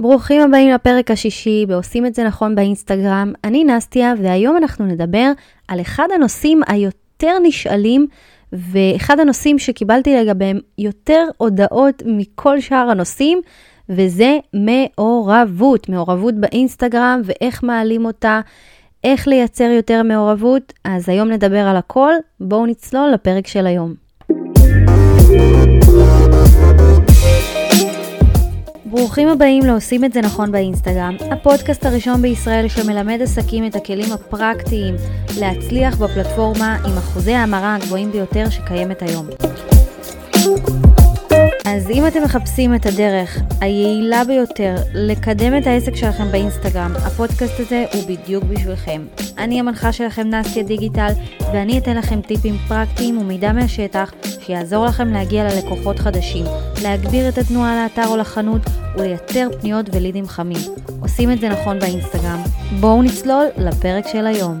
ברוכים הבאים לפרק השישי בעושים את זה נכון באינסטגרם. אני נסטיה והיום אנחנו נדבר על אחד הנושאים היותר נשאלים ואחד הנושאים שקיבלתי לגביהם יותר הודעות מכל שאר הנושאים וזה מעורבות, מעורבות באינסטגרם ואיך מעלים אותה, איך לייצר יותר מעורבות. אז היום נדבר על הכל, בואו נצלול לפרק של היום. ברוכים הבאים לעושים את זה נכון באינסטגרם, הפודקאסט הראשון בישראל שמלמד עסקים את הכלים הפרקטיים להצליח בפלטפורמה עם אחוזי ההמרה הגבוהים ביותר שקיימת היום. אז אם אתם מחפשים את הדרך היעילה ביותר לקדם את העסק שלכם באינסטגרם, הפודקאסט הזה הוא בדיוק בשבילכם. אני המנחה שלכם נסטיה דיגיטל, ואני אתן לכם טיפים פרקטיים ומידע מהשטח שיעזור לכם להגיע ללקוחות חדשים, להגביר את התנועה לאתר או לחנות ולייצר פניות ולידים חמים. עושים את זה נכון באינסטגרם. בואו נצלול לפרק של היום.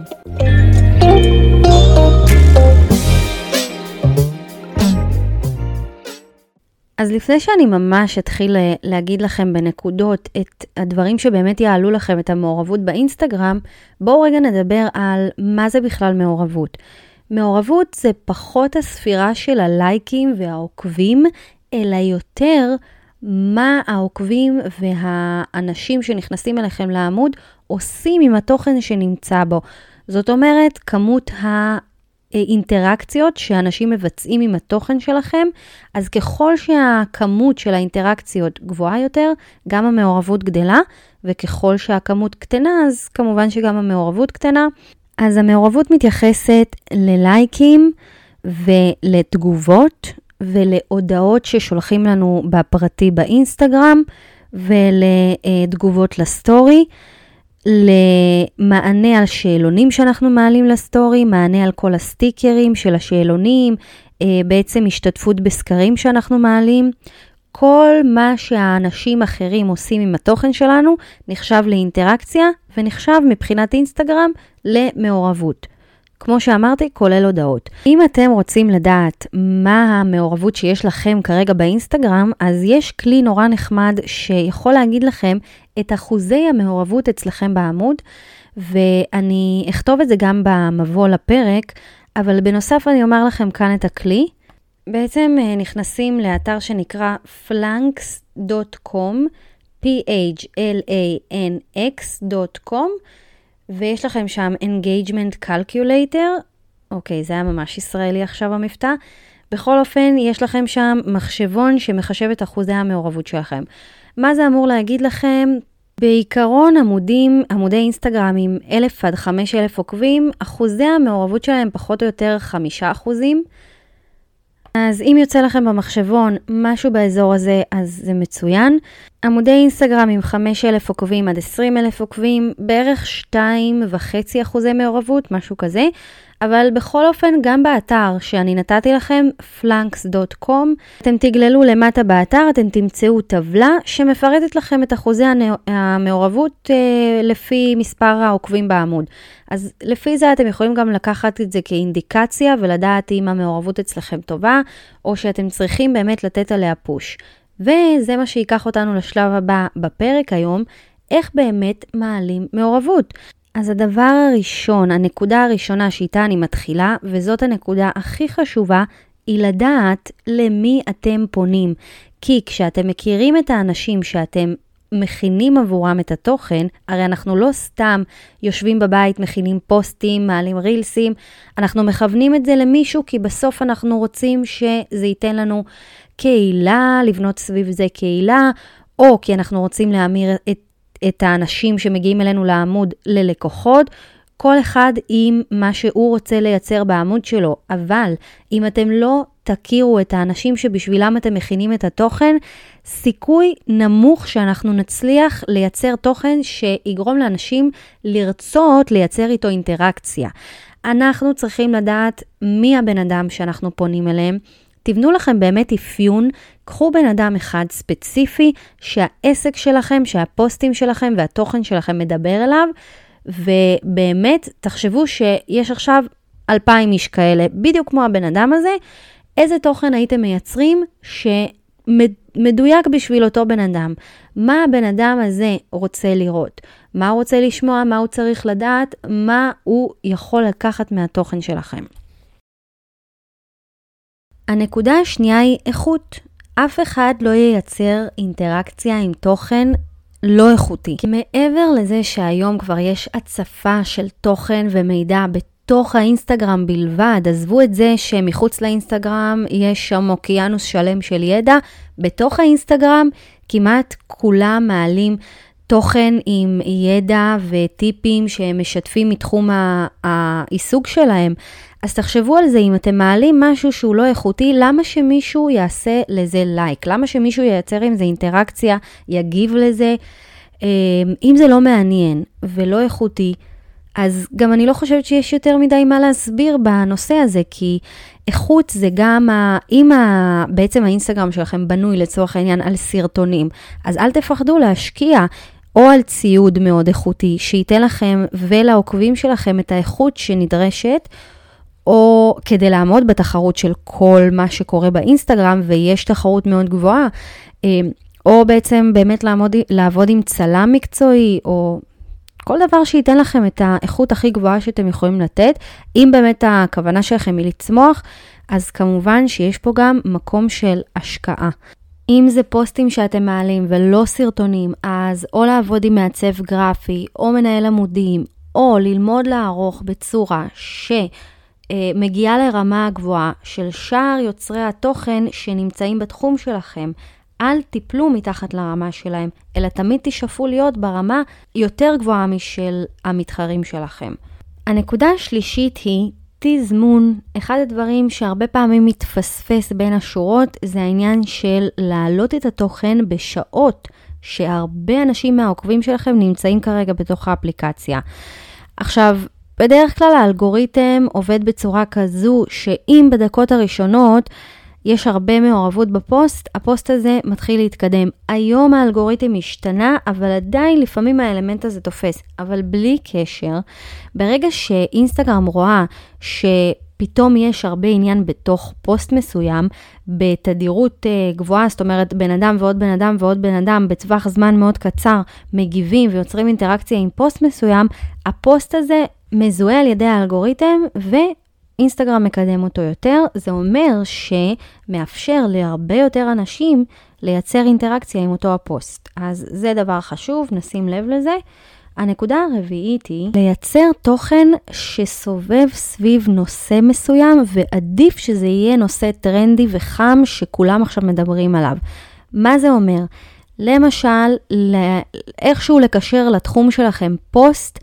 אז לפני שאני ממש אתחיל להגיד לכם בנקודות את הדברים שבאמת יעלו לכם את המעורבות באינסטגרם, בואו רגע נדבר על מה זה בכלל מעורבות. מעורבות זה פחות הספירה של הלייקים והעוקבים, אלא יותר מה העוקבים והאנשים שנכנסים אליכם לעמוד עושים עם התוכן שנמצא בו. זאת אומרת, כמות האינטראקציות שאנשים מבצעים עם התוכן שלכם, אז ככל שהכמות של האינטראקציות גבוהה יותר, גם המעורבות גדלה, וככל שהכמות קטנה, אז כמובן שגם המעורבות קטנה. אז המעורבות מתייחסת ללייקים ולתגובות ולהודעות ששולחים לנו בפרטי באינסטגרם ולתגובות לסטורי. למענה על שאלונים שאנחנו מעלים לסטורי, מענה על כל הסטיקרים של השאלונים, אה, בעצם השתתפות בסקרים שאנחנו מעלים. כל מה שהאנשים אחרים עושים עם התוכן שלנו נחשב לאינטראקציה ונחשב מבחינת אינסטגרם למעורבות. כמו שאמרתי, כולל הודעות. אם אתם רוצים לדעת מה המעורבות שיש לכם כרגע באינסטגרם, אז יש כלי נורא נחמד שיכול להגיד לכם את אחוזי המעורבות אצלכם בעמוד, ואני אכתוב את זה גם במבוא לפרק, אבל בנוסף אני אומר לכם כאן את הכלי. בעצם אה, נכנסים לאתר שנקרא flanks.com, p-h-l-a-n-x.com, ויש לכם שם engagement calculator, אוקיי, זה היה ממש ישראלי עכשיו המבטא. בכל אופן, יש לכם שם מחשבון שמחשב את אחוזי המעורבות שלכם. מה זה אמור להגיד לכם? בעיקרון עמודים, עמודי אינסטגרם עם 1,000 עד 5,000 עוקבים, אחוזי המעורבות שלהם פחות או יותר 5 אחוזים. אז אם יוצא לכם במחשבון משהו באזור הזה, אז זה מצוין. עמודי אינסטגרם עם 5,000 עוקבים עד 20,000 עוקבים, בערך 2.5 אחוזי מעורבות, משהו כזה. אבל בכל אופן, גם באתר שאני נתתי לכם, flanks.com, אתם תגללו למטה באתר, אתם תמצאו טבלה שמפרטת לכם את אחוזי המעורבות אה, לפי מספר העוקבים בעמוד. אז לפי זה אתם יכולים גם לקחת את זה כאינדיקציה ולדעת אם המעורבות אצלכם טובה, או שאתם צריכים באמת לתת עליה פוש. וזה מה שייקח אותנו לשלב הבא בפרק היום, איך באמת מעלים מעורבות. אז הדבר הראשון, הנקודה הראשונה שאיתה אני מתחילה, וזאת הנקודה הכי חשובה, היא לדעת למי אתם פונים. כי כשאתם מכירים את האנשים שאתם מכינים עבורם את התוכן, הרי אנחנו לא סתם יושבים בבית, מכינים פוסטים, מעלים רילסים, אנחנו מכוונים את זה למישהו כי בסוף אנחנו רוצים שזה ייתן לנו קהילה, לבנות סביב זה קהילה, או כי אנחנו רוצים להמיר את את האנשים שמגיעים אלינו לעמוד ללקוחות, כל אחד עם מה שהוא רוצה לייצר בעמוד שלו. אבל אם אתם לא תכירו את האנשים שבשבילם אתם מכינים את התוכן, סיכוי נמוך שאנחנו נצליח לייצר תוכן שיגרום לאנשים לרצות לייצר איתו אינטראקציה. אנחנו צריכים לדעת מי הבן אדם שאנחנו פונים אליהם, תבנו לכם באמת אפיון, קחו בן אדם אחד ספציפי שהעסק שלכם, שהפוסטים שלכם והתוכן שלכם מדבר אליו, ובאמת תחשבו שיש עכשיו 2,000 איש כאלה, בדיוק כמו הבן אדם הזה, איזה תוכן הייתם מייצרים ש... מדויק בשביל אותו בן אדם. מה הבן אדם הזה רוצה לראות? מה הוא רוצה לשמוע? מה הוא צריך לדעת? מה הוא יכול לקחת מהתוכן שלכם? הנקודה השנייה היא איכות. אף אחד לא ייצר אינטראקציה עם תוכן לא איכותי. כי מעבר לזה שהיום כבר יש הצפה של תוכן ומידע בתוך האינסטגרם בלבד, עזבו את זה שמחוץ לאינסטגרם יש שם אוקיינוס שלם של ידע, בתוך האינסטגרם כמעט כולם מעלים תוכן עם ידע וטיפים שהם משתפים מתחום העיסוק שלהם. אז תחשבו על זה, אם אתם מעלים משהו שהוא לא איכותי, למה שמישהו יעשה לזה לייק? למה שמישהו ייצר עם זה אינטראקציה, יגיב לזה? אמ, אם זה לא מעניין ולא איכותי, אז גם אני לא חושבת שיש יותר מדי מה להסביר בנושא הזה, כי איכות זה גם, ה... אם ה... בעצם האינסטגרם שלכם בנוי לצורך העניין על סרטונים, אז אל תפחדו להשקיע או על ציוד מאוד איכותי, שייתן לכם ולעוקבים שלכם את האיכות שנדרשת, או כדי לעמוד בתחרות של כל מה שקורה באינסטגרם, ויש תחרות מאוד גבוהה, אה, או בעצם באמת לעמוד, לעבוד עם צלם מקצועי, או כל דבר שייתן לכם את האיכות הכי גבוהה שאתם יכולים לתת. אם באמת הכוונה שלכם היא לצמוח, אז כמובן שיש פה גם מקום של השקעה. אם זה פוסטים שאתם מעלים ולא סרטונים, אז או לעבוד עם מעצב גרפי, או מנהל עמודים, או ללמוד לערוך בצורה שמגיעה לרמה גבוהה של שאר יוצרי התוכן שנמצאים בתחום שלכם. אל תיפלו מתחת לרמה שלהם, אלא תמיד תשאפו להיות ברמה יותר גבוהה משל המתחרים שלכם. הנקודה השלישית היא תזמון, אחד הדברים שהרבה פעמים מתפספס בין השורות זה העניין של להעלות את התוכן בשעות שהרבה אנשים מהעוקבים שלכם נמצאים כרגע בתוך האפליקציה. עכשיו, בדרך כלל האלגוריתם עובד בצורה כזו שאם בדקות הראשונות יש הרבה מעורבות בפוסט, הפוסט הזה מתחיל להתקדם. היום האלגוריתם השתנה, אבל עדיין לפעמים האלמנט הזה תופס. אבל בלי קשר, ברגע שאינסטגרם רואה שפתאום יש הרבה עניין בתוך פוסט מסוים, בתדירות אה, גבוהה, זאת אומרת, בן אדם ועוד בן אדם ועוד בן אדם בטווח זמן מאוד קצר מגיבים ויוצרים אינטראקציה עם פוסט מסוים, הפוסט הזה מזוהה על ידי האלגוריתם ו... אינסטגרם מקדם אותו יותר, זה אומר שמאפשר להרבה יותר אנשים לייצר אינטראקציה עם אותו הפוסט. אז זה דבר חשוב, נשים לב לזה. הנקודה הרביעית היא לייצר תוכן שסובב סביב נושא מסוים, ועדיף שזה יהיה נושא טרנדי וחם שכולם עכשיו מדברים עליו. מה זה אומר? למשל, איכשהו לקשר לתחום שלכם פוסט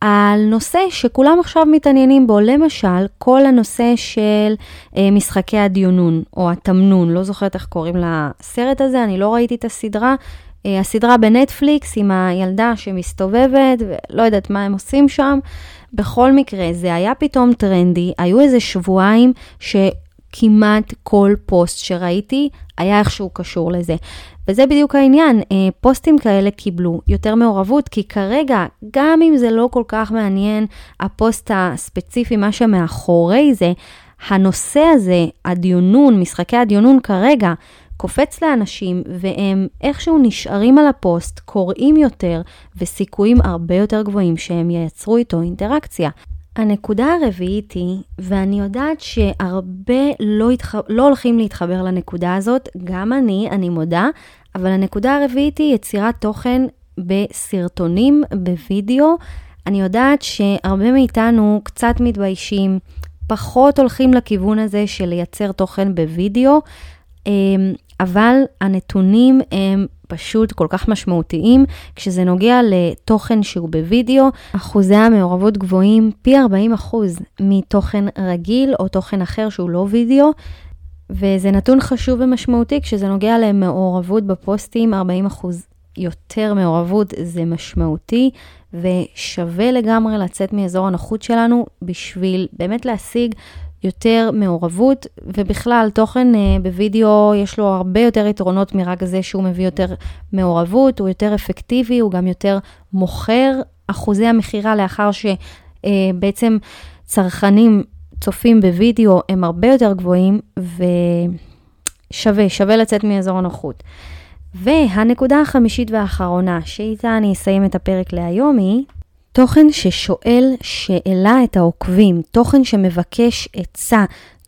על נושא שכולם עכשיו מתעניינים בו, למשל, כל הנושא של אה, משחקי הדיונון, או התמנון, לא זוכרת איך קוראים לסרט הזה, אני לא ראיתי את הסדרה. אה, הסדרה בנטפליקס עם הילדה שמסתובבת, ולא יודעת מה הם עושים שם. בכל מקרה, זה היה פתאום טרנדי, היו איזה שבועיים ש... כמעט כל פוסט שראיתי היה איכשהו קשור לזה. וזה בדיוק העניין, אה, פוסטים כאלה קיבלו יותר מעורבות, כי כרגע, גם אם זה לא כל כך מעניין הפוסט הספציפי, מה שמאחורי זה, הנושא הזה, הדיונון, משחקי הדיונון כרגע, קופץ לאנשים והם איכשהו נשארים על הפוסט, קוראים יותר וסיכויים הרבה יותר גבוהים שהם ייצרו איתו אינטראקציה. הנקודה הרביעית היא, ואני יודעת שהרבה לא, התח... לא הולכים להתחבר לנקודה הזאת, גם אני, אני מודה, אבל הנקודה הרביעית היא יצירת תוכן בסרטונים, בווידאו. אני יודעת שהרבה מאיתנו קצת מתביישים, פחות הולכים לכיוון הזה של לייצר תוכן בווידאו, אמ, אבל הנתונים הם פשוט כל כך משמעותיים. כשזה נוגע לתוכן שהוא בווידאו, אחוזי המעורבות גבוהים פי 40 אחוז מתוכן רגיל או תוכן אחר שהוא לא וידאו. וזה נתון חשוב ומשמעותי כשזה נוגע למעורבות בפוסטים, 40 אחוז יותר מעורבות זה משמעותי ושווה לגמרי לצאת מאזור הנוחות שלנו בשביל באמת להשיג יותר מעורבות, ובכלל, תוכן uh, בווידאו יש לו הרבה יותר יתרונות מרק זה שהוא מביא יותר מעורבות, הוא יותר אפקטיבי, הוא גם יותר מוכר. אחוזי המכירה לאחר שבעצם uh, צרכנים צופים בווידאו הם הרבה יותר גבוהים, שווה, שווה לצאת מאזור הנוחות. והנקודה החמישית והאחרונה, שאיתה אני אסיים את הפרק להיום, היא תוכן ששואל שאלה את העוקבים, תוכן שמבקש עצה,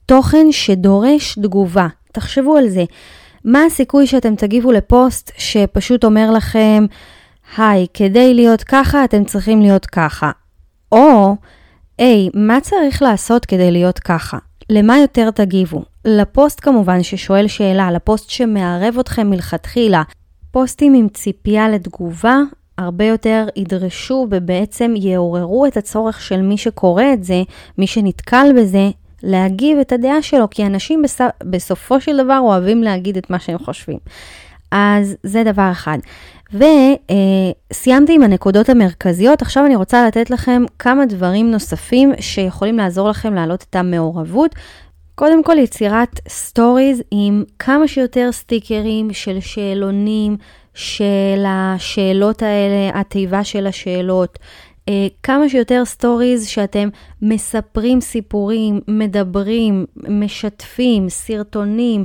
תוכן שדורש תגובה. תחשבו על זה. מה הסיכוי שאתם תגיבו לפוסט שפשוט אומר לכם, היי, כדי להיות ככה אתם צריכים להיות ככה. או, היי, מה צריך לעשות כדי להיות ככה? למה יותר תגיבו? לפוסט כמובן ששואל שאלה, לפוסט שמערב אתכם מלכתחילה. פוסטים עם ציפייה לתגובה הרבה יותר ידרשו ובעצם יעוררו את הצורך של מי שקורא את זה, מי שנתקל בזה, להגיב את הדעה שלו, כי אנשים בסופ... בסופו של דבר אוהבים להגיד את מה שהם חושבים. אז זה דבר אחד. וסיימתי עם הנקודות המרכזיות, עכשיו אני רוצה לתת לכם כמה דברים נוספים שיכולים לעזור לכם להעלות את המעורבות. קודם כל יצירת stories עם כמה שיותר סטיקרים של שאלונים, של השאלות האלה, התיבה של השאלות, אה, כמה שיותר stories שאתם מספרים סיפורים, מדברים, משתפים, סרטונים,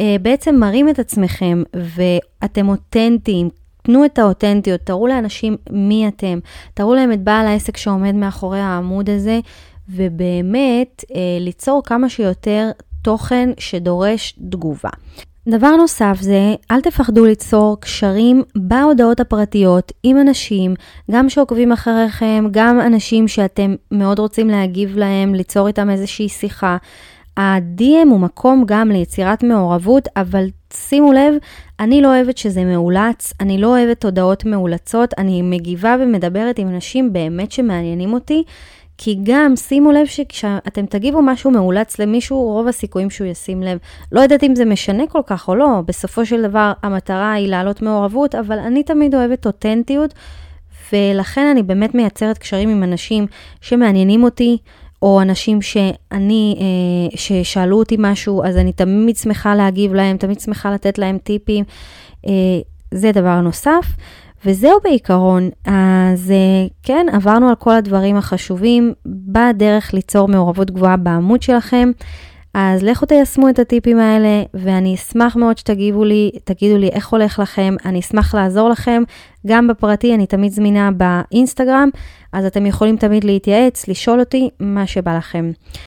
אה, בעצם מראים את עצמכם ואתם אותנטיים. תנו את האותנטיות, תראו לאנשים מי אתם, תראו להם את בעל העסק שעומד מאחורי העמוד הזה, ובאמת אה, ליצור כמה שיותר תוכן שדורש תגובה. דבר נוסף זה, אל תפחדו ליצור קשרים בהודעות הפרטיות עם אנשים, גם שעוקבים אחריכם, גם אנשים שאתם מאוד רוצים להגיב להם, ליצור איתם איזושהי שיחה. ה-DM הוא מקום גם ליצירת מעורבות, אבל שימו לב, אני לא אוהבת שזה מאולץ, אני לא אוהבת הודעות מאולצות, אני מגיבה ומדברת עם אנשים באמת שמעניינים אותי. כי גם, שימו לב שכשאתם תגיבו משהו מאולץ למישהו, רוב הסיכויים שהוא ישים לב. לא יודעת אם זה משנה כל כך או לא, בסופו של דבר המטרה היא להעלות מעורבות, אבל אני תמיד אוהבת אותנטיות, ולכן אני באמת מייצרת קשרים עם אנשים שמעניינים אותי, או אנשים שאני, אה, ששאלו אותי משהו, אז אני תמיד שמחה להגיב להם, תמיד שמחה לתת להם טיפים. אה, זה דבר נוסף. וזהו בעיקרון. אז אה, כן, עברנו על כל הדברים החשובים בדרך ליצור מעורבות גבוהה בעמוד שלכם. אז לכו תיישמו את הטיפים האלה, ואני אשמח מאוד שתגיבו לי, תגידו לי איך הולך לכם, אני אשמח לעזור לכם. גם בפרטי, אני תמיד זמינה באינסטגרם, אז אתם יכולים תמיד להתייעץ, לשאול אותי מה שבא לכם.